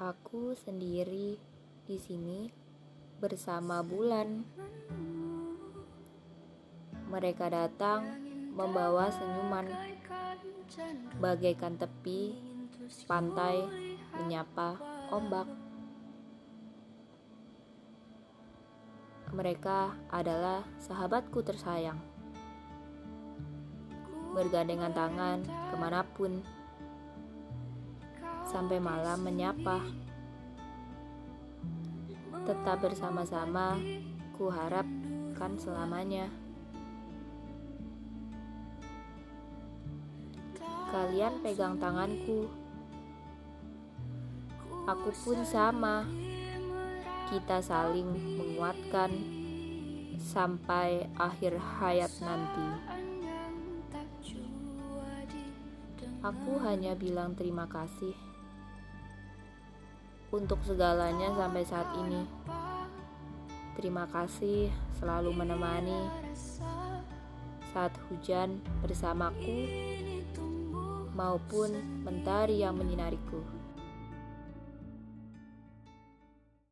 Aku sendiri di sini bersama bulan. Mereka datang membawa senyuman, bagaikan tepi pantai menyapa ombak. Mereka adalah sahabatku tersayang, bergandengan tangan ke mana pun, sampai malam menyapa. Tetap bersama-sama, ku harapkan selamanya. Kalian pegang tanganku. Aku pun sama. Kita saling menguatkan sampai akhir hayat nanti. Aku hanya bilang terima kasih untuk segalanya sampai saat ini. Terima kasih selalu menemani saat hujan bersamaku maupun mentari yang menyinariku.